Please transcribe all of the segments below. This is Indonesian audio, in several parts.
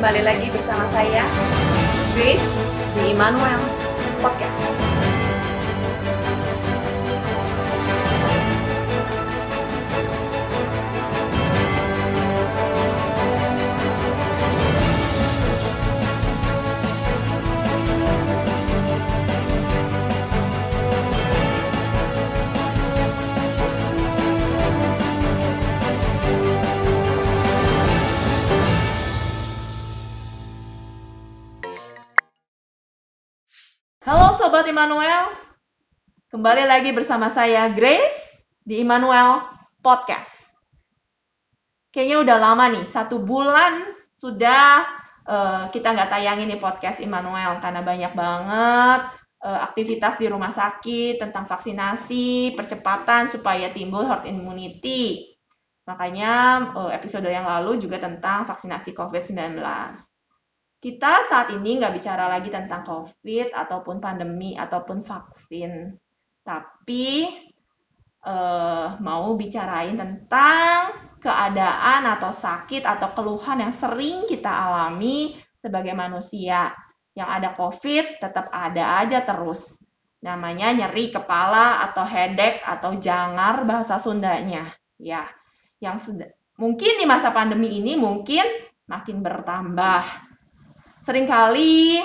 kembali lagi bersama saya Grace di Immanuel Immanuel, kembali lagi bersama saya Grace di Immanuel Podcast. Kayaknya udah lama nih, satu bulan sudah eh, kita nggak tayangin nih podcast Immanuel karena banyak banget eh, aktivitas di rumah sakit tentang vaksinasi, percepatan supaya timbul herd immunity. Makanya eh, episode yang lalu juga tentang vaksinasi COVID-19 kita saat ini nggak bicara lagi tentang COVID ataupun pandemi ataupun vaksin, tapi eh, mau bicarain tentang keadaan atau sakit atau keluhan yang sering kita alami sebagai manusia. Yang ada COVID tetap ada aja terus. Namanya nyeri kepala atau headache atau jangar bahasa Sundanya. Ya, yang mungkin di masa pandemi ini mungkin makin bertambah sering kali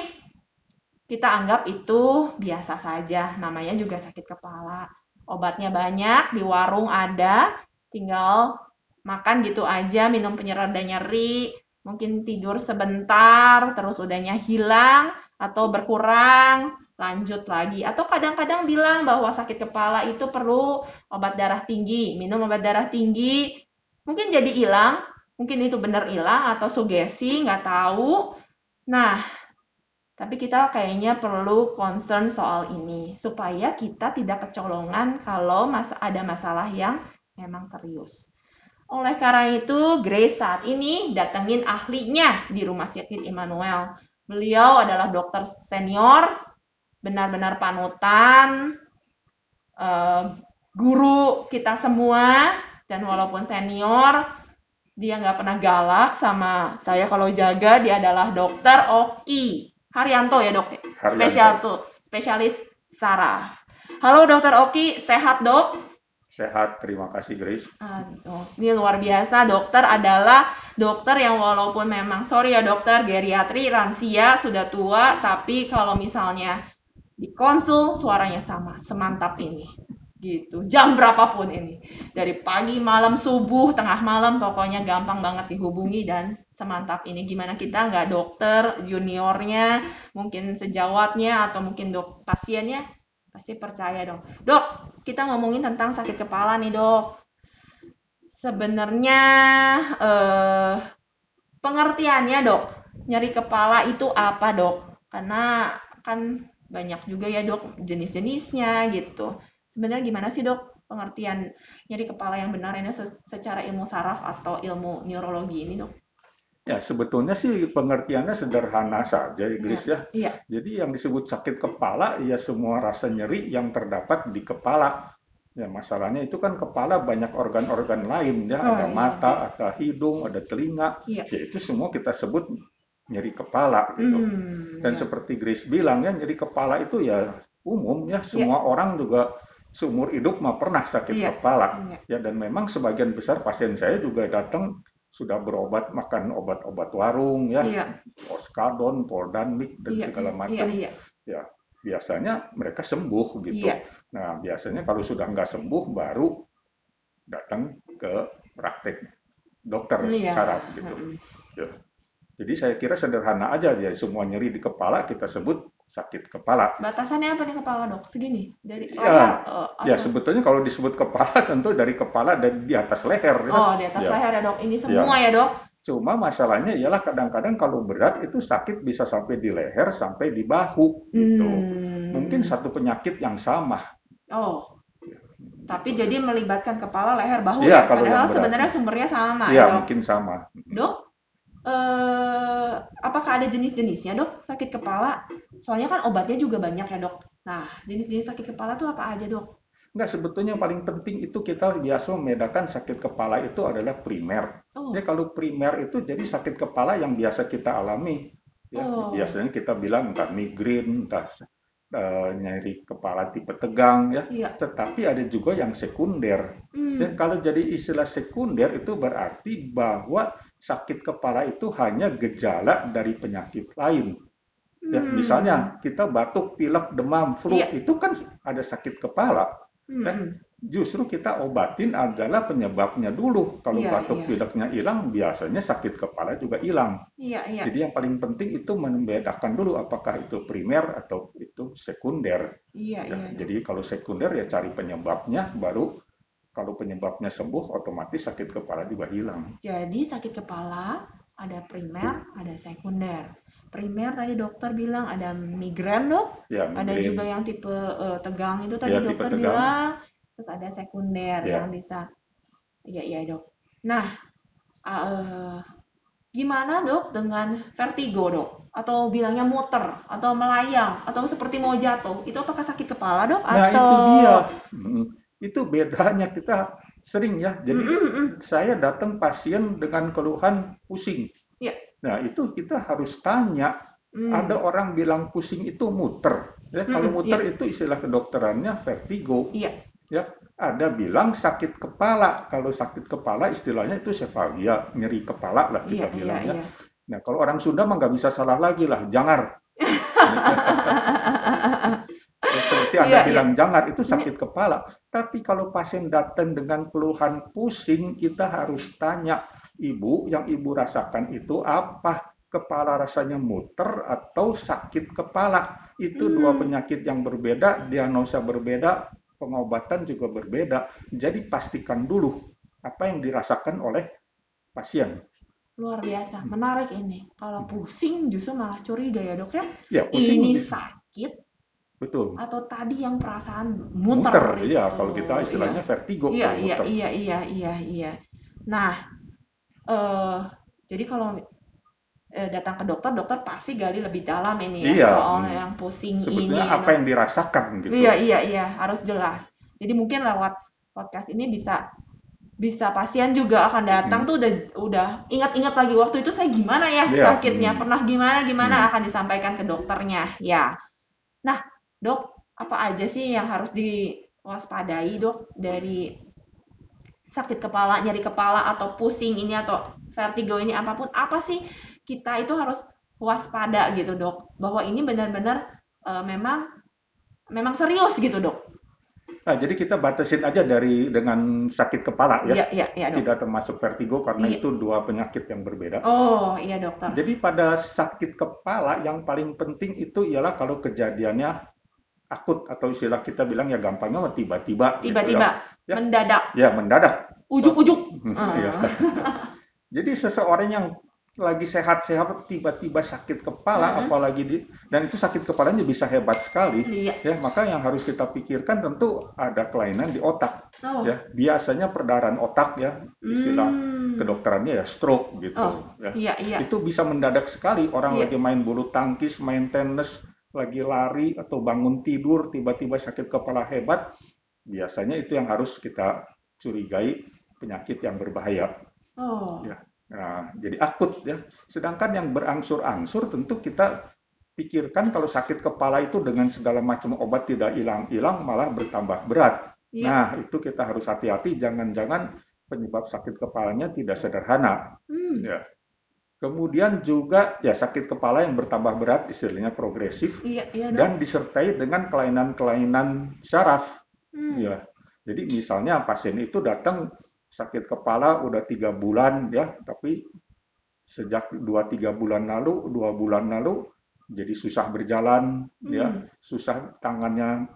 kita anggap itu biasa saja, namanya juga sakit kepala. Obatnya banyak, di warung ada, tinggal makan gitu aja, minum penyereda nyeri, mungkin tidur sebentar, terus udahnya hilang atau berkurang, lanjut lagi. Atau kadang-kadang bilang bahwa sakit kepala itu perlu obat darah tinggi, minum obat darah tinggi, mungkin jadi hilang, mungkin itu benar hilang atau sugesti, nggak tahu. Nah, tapi kita kayaknya perlu concern soal ini supaya kita tidak kecolongan kalau ada masalah yang memang serius. Oleh karena itu, Grace saat ini datengin ahlinya di Rumah Sakit Immanuel. Beliau adalah dokter senior, benar-benar panutan, eh, guru kita semua, dan walaupun senior, dia nggak pernah galak sama saya. Kalau jaga dia adalah dokter Oki Haryanto ya dok? Haryanto. spesial tuh spesialis saraf. Halo dokter Oki. Sehat dok? Sehat, terima kasih Grace. Aduh, ini luar biasa. Dokter adalah dokter yang walaupun memang sorry ya dokter geriatri lansia sudah tua tapi kalau misalnya di konsul suaranya sama semantap ini gitu. Jam berapapun ini. Dari pagi malam subuh tengah malam pokoknya gampang banget dihubungi dan semantap ini. Gimana kita nggak dokter juniornya mungkin sejawatnya atau mungkin dok pasiennya? Pasti percaya dong. Dok kita ngomongin tentang sakit kepala nih dok. Sebenarnya eh, pengertiannya dok nyeri kepala itu apa dok? Karena kan banyak juga ya dok jenis-jenisnya gitu sebenarnya gimana sih dok pengertian nyeri kepala yang benar ini se- secara ilmu saraf atau ilmu neurologi ini dok? Ya, sebetulnya sih pengertiannya sederhana saja, ya, Grace ya. Iya, Jadi yang disebut sakit kepala, ya semua rasa nyeri yang terdapat di kepala. Ya, masalahnya itu kan kepala banyak organ-organ lain ya, Oh, ada iya. mata, ada hidung, ada telinga. Iya. Ya itu semua kita sebut nyeri kepala gitu. Hmm, Dan iya. seperti Grace bilang ya, nyeri kepala itu ya umum ya, semua orang juga seumur hidup mah pernah sakit Iya. kepala. Iya. Ya dan memang sebagian besar pasien saya juga datang sudah berobat makan obat-obat warung ya, Iya, Oskadon, Poldanmik dan iya, segala iya, macam. iya, Ya biasanya mereka sembuh gitu. Iya. Nah biasanya kalau sudah nggak sembuh baru datang ke praktek dokter Iya. saraf gitu. Ya. Jadi saya kira sederhana aja ya semua nyeri di kepala kita sebut sakit kepala. Batasannya apa nih kepala dok? Segini dari Iya. leher, eh, Ya atau- sebetulnya kalau disebut kepala tentu dari kepala dan di atas leher. ya. Oh di atas Ya. leher ya dok. Ini semua ya dok? Cuma masalahnya ialah kadang-kadang kalau berat itu sakit bisa sampai di leher sampai di bahu gitu. Hmm. Mungkin satu penyakit yang sama. Oh. Tapi jadi melibatkan kepala, leher, bahu Iya, ya. kalau Padahal sebenarnya sumbernya sama Ya ya mungkin sama. Dok, eh, apakah ada jenis-jenisnya dok sakit kepala? Soalnya kan obatnya juga banyak ya dok. Nah, jenis-jenis sakit kepala tuh apa aja dok? Enggak, sebetulnya yang paling penting itu kita biasa membedakan sakit kepala itu adalah primer. Oh, Ya kalau primer itu jadi sakit kepala yang biasa kita alami. Ya, Oh. biasanya kita bilang entah migrain, entah eh, nyeri kepala tipe tegang ya. iya. Tetapi ada juga yang sekunder. Hmm. Ya, kalau jadi istilah sekunder itu berarti bahwa sakit kepala itu hanya gejala dari penyakit lain. Ya, Hmm. misalnya kita batuk, pilek, demam, flu, Iya. itu kan ada sakit kepala. Hmm, ya. hmm. Justru kita obatin adalah penyebabnya dulu. Kalau Iya, batuk iya. pileknya hilang, biasanya sakit kepala juga hilang. Iya, iya. Jadi yang paling penting itu membedakan dulu apakah itu primer atau itu sekunder. Iya, Ya, iya. Jadi kalau sekunder ya cari penyebabnya, baru kalau penyebabnya sembuh, otomatis sakit kepala juga hilang. Jadi sakit kepala ada primer, ada sekunder. Primer tadi dokter bilang ada migrain dok, Ya, ada migrain. juga yang tipe eh, tegang itu tadi Ya, dokter bilang, terus ada sekunder Ya. yang bisa, iya iya dok. Nah, eh, gimana dok dengan vertigo dok? Atau bilangnya muter, atau melayang, atau seperti mau jatuh, itu apakah sakit kepala dok? Nah, Atau itu dia. Itu bedanya kita sering ya. Jadi Mm, mm, mm. saya datang pasien dengan keluhan pusing. Iya. Nah, itu kita harus tanya. Hmm. Ada orang bilang pusing itu muter. Ya, kalau Mm-mm, muter itu istilah kedokterannya vertigo. Iya. Ya, ada bilang sakit kepala. Kalau sakit kepala istilahnya itu sefalia, nyeri kepala lah kita bilang ya. iya. Nah, kalau orang Sunda mah nggak bisa salah lagi lah, jangar. Seperti Anda Iya, iya. bilang jangar itu sakit kepala. Tapi kalau pasien datang dengan keluhan pusing, kita harus tanya, Ibu, yang Ibu rasakan itu apa? Kepala rasanya muter atau sakit kepala? Itu dua Hmm. penyakit yang berbeda, diagnosa berbeda, pengobatan juga berbeda. Jadi pastikan dulu apa yang dirasakan oleh pasien. Luar biasa, menarik ini. Kalau pusing justru malah curiga ya dok ya. Ya, pusing Ini sakit betul. atau tadi yang perasaan muter? Muter, iya. itu? Kalau kita istilahnya vertigo, Iya, iya, muter. iya, iya, iya, iya. Nah, eh jadi kalau eh, datang ke dokter, dokter pasti gali lebih dalam ini ya Iya. soal Hmm. yang pusing ini. Sebetulnya apa yang dirasakan gitu. Iya, iya, iya, harus jelas. Jadi mungkin lewat podcast ini bisa bisa pasien juga akan datang Hmm. tuh udah udah ingat-ingat lagi waktu itu saya gimana ya Iya, sakitnya, hmm. pernah gimana gimana Hmm. akan disampaikan ke dokternya. Ya. Nah, Dok, apa aja sih yang harus diwaspadai, Dok, dari sakit kepala, nyeri kepala atau pusing ini atau vertigo ini apa pun, apa sih kita itu harus waspada gitu, Dok, bahwa ini benar-benar eh, memang memang serius gitu, Dok. Nah, jadi kita batasin aja dari dengan sakit kepala ya. Iya, iya, iya, Dok. Tidak termasuk vertigo karena Iya. itu dua penyakit yang berbeda. Oh, iya, dokter. Jadi pada sakit kepala yang paling penting itu ialah kalau kejadiannya akut atau istilah kita bilang ya gampangnya mah tiba-tiba. gitu Tiba-tiba Ya. mendadak, Ya, mendadak. ujuk-ujuk. Ah. Jadi seseorang yang lagi sehat-sehat tiba-tiba sakit kepala, Mm-mm. apalagi di dan itu sakit kepalanya bisa hebat sekali. Iya. Ya, maka yang harus kita pikirkan tentu ada kelainan di otak. Oh. Ya, biasanya perdarahan otak ya, istilah Hmm. kedokterannya ya stroke gitu. Oh, ya. Iya, iya. Itu bisa mendadak sekali. Orang Iya. lagi main bulu tangkis, main tenis, lagi lari atau bangun tidur, tiba-tiba sakit kepala hebat. Biasanya itu yang harus kita curigai penyakit yang berbahaya. Oh. Ya. Nah, jadi akut ya. Sedangkan yang berangsur-angsur tentu kita pikirkan kalau sakit kepala itu dengan segala macam obat tidak hilang-hilang malah bertambah berat. Iya. Nah, itu kita harus hati-hati jangan-jangan penyebab sakit kepalanya tidak sederhana. Hmm. Ya. Kemudian juga ya sakit kepala yang bertambah berat istilahnya progresif Iya, iya, Dok. dan disertai dengan kelainan-kelainan saraf. Hmm. Ya, jadi misalnya pasien itu datang sakit kepala udah tiga bulan ya, tapi sejak dua tiga bulan lalu, dua bulan lalu jadi susah berjalan ya, Hmm. susah tangannya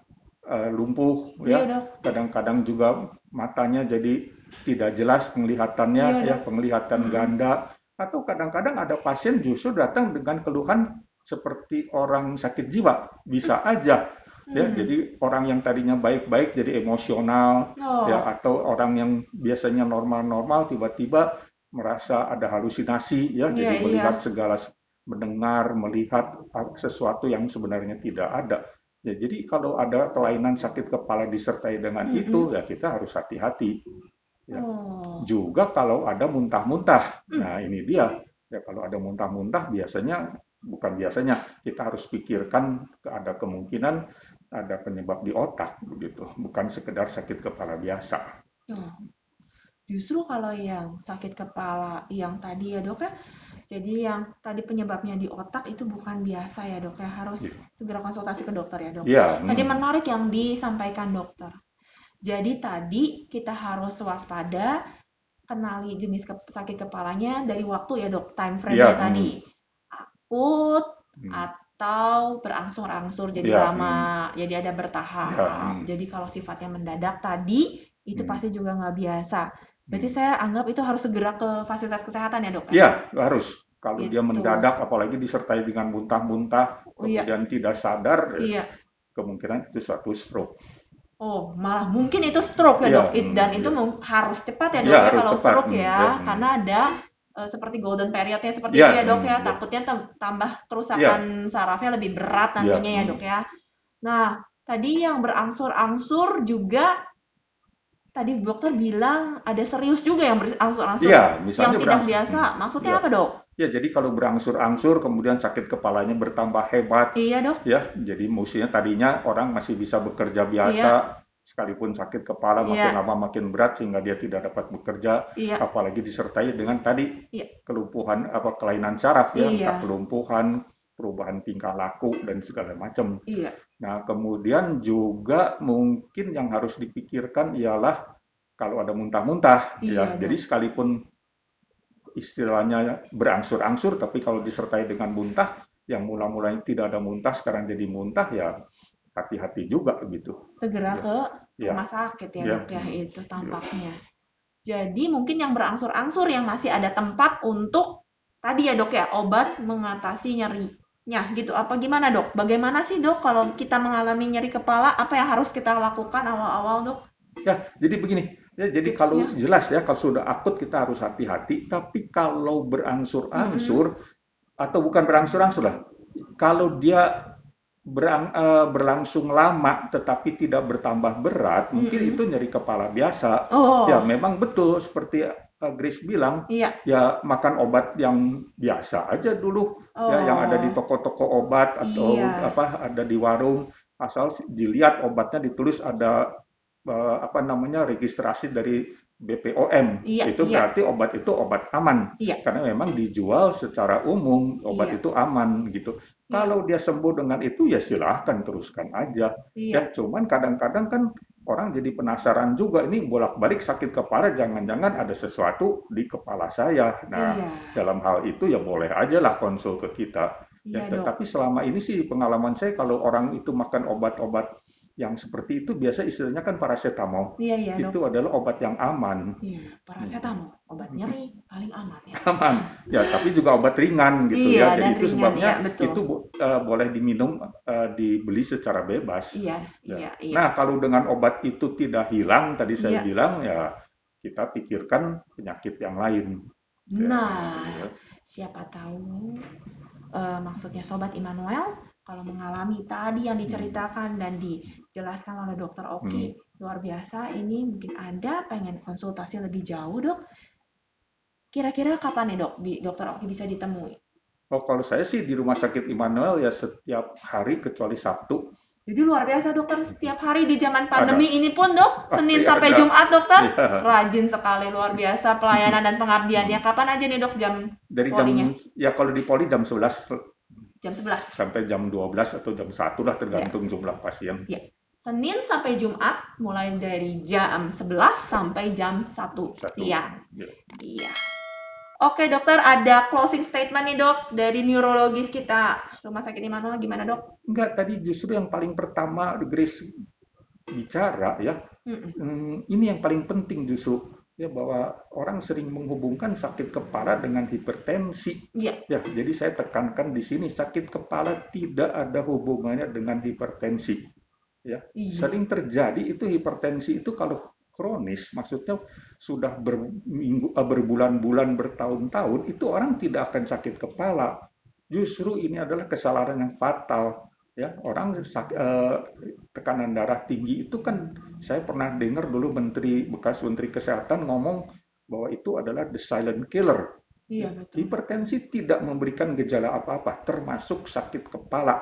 eh, lumpuh Iya, ya, Dok. kadang-kadang juga matanya jadi tidak jelas penglihatannya Iya, ya, Dok. penglihatan Hmm. ganda atau kadang-kadang ada pasien justru datang dengan keluhan seperti orang sakit jiwa, bisa aja ya Hmm. jadi orang yang tadinya baik-baik jadi emosional Oh. ya atau orang yang biasanya normal-normal tiba-tiba merasa ada halusinasi ya jadi iya. melihat segala mendengar melihat sesuatu yang sebenarnya tidak ada Ya, jadi kalau ada kelainan sakit kepala disertai dengan Mm-mm. itu, ya kita harus hati-hati. Ya. Oh. Juga kalau ada muntah-muntah. Hmm. Nah, ini dia. Ya, kalau ada muntah-muntah, biasanya bukan biasanya kita harus pikirkan ada kemungkinan ada penyebab di otak begitu, bukan sekedar sakit kepala biasa. Oh. Justru kalau yang sakit kepala yang tadi ya dok ya, jadi yang tadi penyebabnya di otak itu bukan biasa ya dok ya, harus Iya. segera konsultasi ke dokter ya dok. Ya, Tadi hmm. menarik yang disampaikan dokter. Jadi tadi kita harus waspada, kenali jenis ke- sakit kepalanya dari waktu ya dok, time frame-nya Iya, hmm. tadi. Akut Hmm. atau berangsur-angsur jadi Iya, lama, jadi ada bertahap. Iya, hmm. Jadi kalau sifatnya mendadak tadi, itu Hmm. pasti juga nggak biasa. Berarti Hmm. saya anggap itu harus segera ke fasilitas kesehatan ya dok? ya? Ya, harus. Kalau dia Gitu. mendadak, apalagi disertai dengan muntah-muntah, Oh, iya. kemudian tidak sadar, ya, Iya. kemungkinan itu suatu stroke. Oh, malah mungkin itu stroke ya Iya, dok, It- dan hmm, itu iya. harus cepat ya dok Iya, ya harus kalau cepat, stroke hmm, ya, iya, hmm. karena ada eh, seperti golden periodnya seperti Iya, itu ya dok ya, hmm, iya. takutnya tam- tambah kerusakan sarafnya lebih berat nantinya ya hmm. dok ya. Nah, tadi yang berangsur-angsur juga tadi dokter bilang ada serius juga yang berangsur-angsur Iya, yang tidak berangsur- biasa. hmm, Maksudnya iya. apa dok? Ya, jadi kalau berangsur-angsur, kemudian sakit kepalanya bertambah hebat, Iya dok. ya, jadi mestinya tadinya orang masih bisa bekerja biasa, sekalipun sakit kepala makin Iya. lama makin berat sehingga dia tidak dapat bekerja, Iya. apalagi disertai dengan tadi Iya. kelumpuhan apa kelainan saraf ya, Iya. entah kelumpuhan, perubahan tingkah laku dan segala macam. Iya. Nah, kemudian juga mungkin yang harus dipikirkan ialah kalau ada muntah-muntah Iya, ya. Jadi sekalipun istilahnya berangsur-angsur tapi kalau disertai dengan muntah yang mula-mulanya tidak ada muntah sekarang jadi muntah ya hati-hati juga gitu. segera Iya. ke Ya. rumah sakit ya Iya. dok ya itu tampaknya. Jadi mungkin yang berangsur-angsur yang masih ada tempat untuk tadi ya dok ya obat mengatasi nyerinya gitu. Apa gimana dok? Bagaimana sih dok kalau kita mengalami nyeri kepala apa yang harus kita lakukan awal-awal dok? Ya, jadi begini. Ya, jadi Tipsnya? kalau jelas ya kalau sudah akut kita harus hati-hati, tapi kalau berangsur-angsur atau bukan berangsur-angsur lah. Kalau dia berang- eh, berlangsung lama tetapi tidak bertambah berat, mungkin itu nyeri kepala biasa. Oh Ya, memang betul seperti eh, Grace bilang, iya. ya makan obat yang biasa aja dulu, Oh. ya yang ada di toko-toko obat atau Iya. apa ada di warung, asal dilihat obatnya ditulis ada apa namanya registrasi dari BPOM, Iya, itu iya. berarti obat itu obat aman, Iya. karena memang dijual secara umum obat Iya. itu aman gitu. Iya. Kalau dia sembuh dengan itu ya silahkan teruskan aja. Iya. Ya, cuman kadang-kadang kan orang jadi penasaran juga ini bolak-balik sakit kepala jangan-jangan ada sesuatu di kepala saya. Nah, Iya. dalam hal itu ya boleh aja lah konsul ke kita. Iya, Ya, dok. tetapi selama ini sih pengalaman saya kalau orang itu makan obat-obat yang seperti itu biasa istilahnya kan paracetamol. Iya, iya, dok. Itu adalah obat yang aman. Iya, paracetamol, obat nyeri paling aman ya. Aman. Ya, tapi juga obat ringan gitu Iya, ya. Jadi dan itu ringan, sebabnya iya, betul. itu eh, boleh diminum eh, dibeli secara bebas. Iya, Ya. iya, iya. Nah, kalau dengan obat itu tidak hilang, tadi saya Iya. bilang ya kita pikirkan penyakit yang lain. Ya, Nah, ya. siapa tahu eh, maksudnya Sobat Immanuel kalau mengalami tadi yang diceritakan dan dijelaskan oleh Dokter Oki luar biasa ini mungkin Anda pengen konsultasi lebih jauh dok. Kira-kira kapan nih dok Dokter Oki bisa ditemui? Oh, kalau saya sih di Rumah Sakit Immanuel ya setiap hari kecuali Sabtu. jadi luar biasa dokter setiap hari di zaman pandemi ini pun dok Senin Pasti sampai ada. Jumat dokter Ya, rajin sekali luar biasa pelayanan dan pengabdiannya. Kapan aja nih dok jam dari jam Polinya. ya kalau di Poli jam 11 jam 11 sampai jam 12 atau jam 1 lah tergantung Iya. jumlah pasien. Senin sampai Jumat mulai dari jam 11 sampai jam 1 Satu. siang. Ya. Iya. Oke dokter, ada closing statement nih dok dari neurologis kita. Rumah sakit Immanuel gimana dok? Enggak, tadi justru yang paling pertama Grace bicara ya, Mm-mm. hmm, ini yang paling penting justru ya bahwa orang sering menghubungkan sakit kepala dengan hipertensi. Iya. Ya, jadi saya tekankan di sini sakit kepala tidak ada hubungannya dengan hipertensi. Ya, Iya. sering terjadi itu hipertensi itu kalau kronis, maksudnya sudah berminggu, eh, berbulan-bulan, bertahun-tahun, itu orang tidak akan sakit kepala. Justru ini adalah kesalahan yang fatal. Ya orang sak- eh, tekanan darah tinggi itu kan saya pernah dengar dulu menteri bekas menteri kesehatan ngomong bahwa itu adalah the silent killer. Iya, betul. hipertensi tidak memberikan gejala apa-apa termasuk sakit kepala.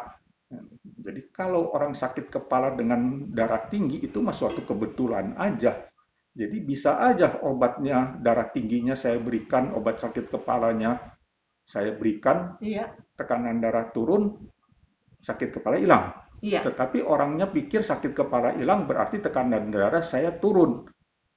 Jadi kalau orang sakit kepala dengan darah tinggi itu mah suatu kebetulan aja. Jadi bisa aja obatnya darah tingginya saya berikan obat sakit kepalanya saya berikan Iya, tekanan darah turun sakit kepala hilang iya, tetapi orangnya pikir sakit kepala hilang berarti tekanan darah saya turun.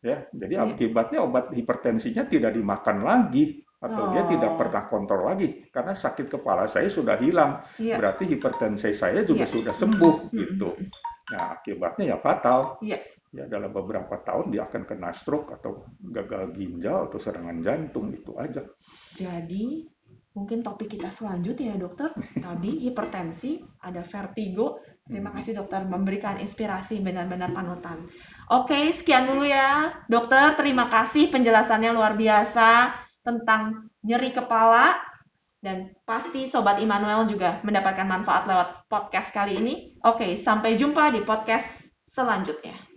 Ya, jadi Iya. akibatnya obat hipertensinya tidak dimakan lagi atau dia Oh. tidak pernah kontrol lagi karena sakit kepala saya sudah hilang. iya. Berarti hipertensi saya juga Iya. sudah sembuh gitu. Nah, akibatnya ya fatal. Iya. Ya dalam beberapa tahun dia akan kena stroke atau gagal ginjal atau serangan jantung itu aja. Jadi, mungkin topik kita selanjutnya ya dokter. Tadi hipertensi, ada vertigo. Terima kasih dokter memberikan inspirasi benar-benar panutan. Oke, sekian dulu ya dokter. Terima kasih penjelasannya luar biasa tentang nyeri kepala. Dan pasti Sobat Immanuel juga mendapatkan manfaat lewat podcast kali ini. Oke, sampai jumpa di podcast selanjutnya.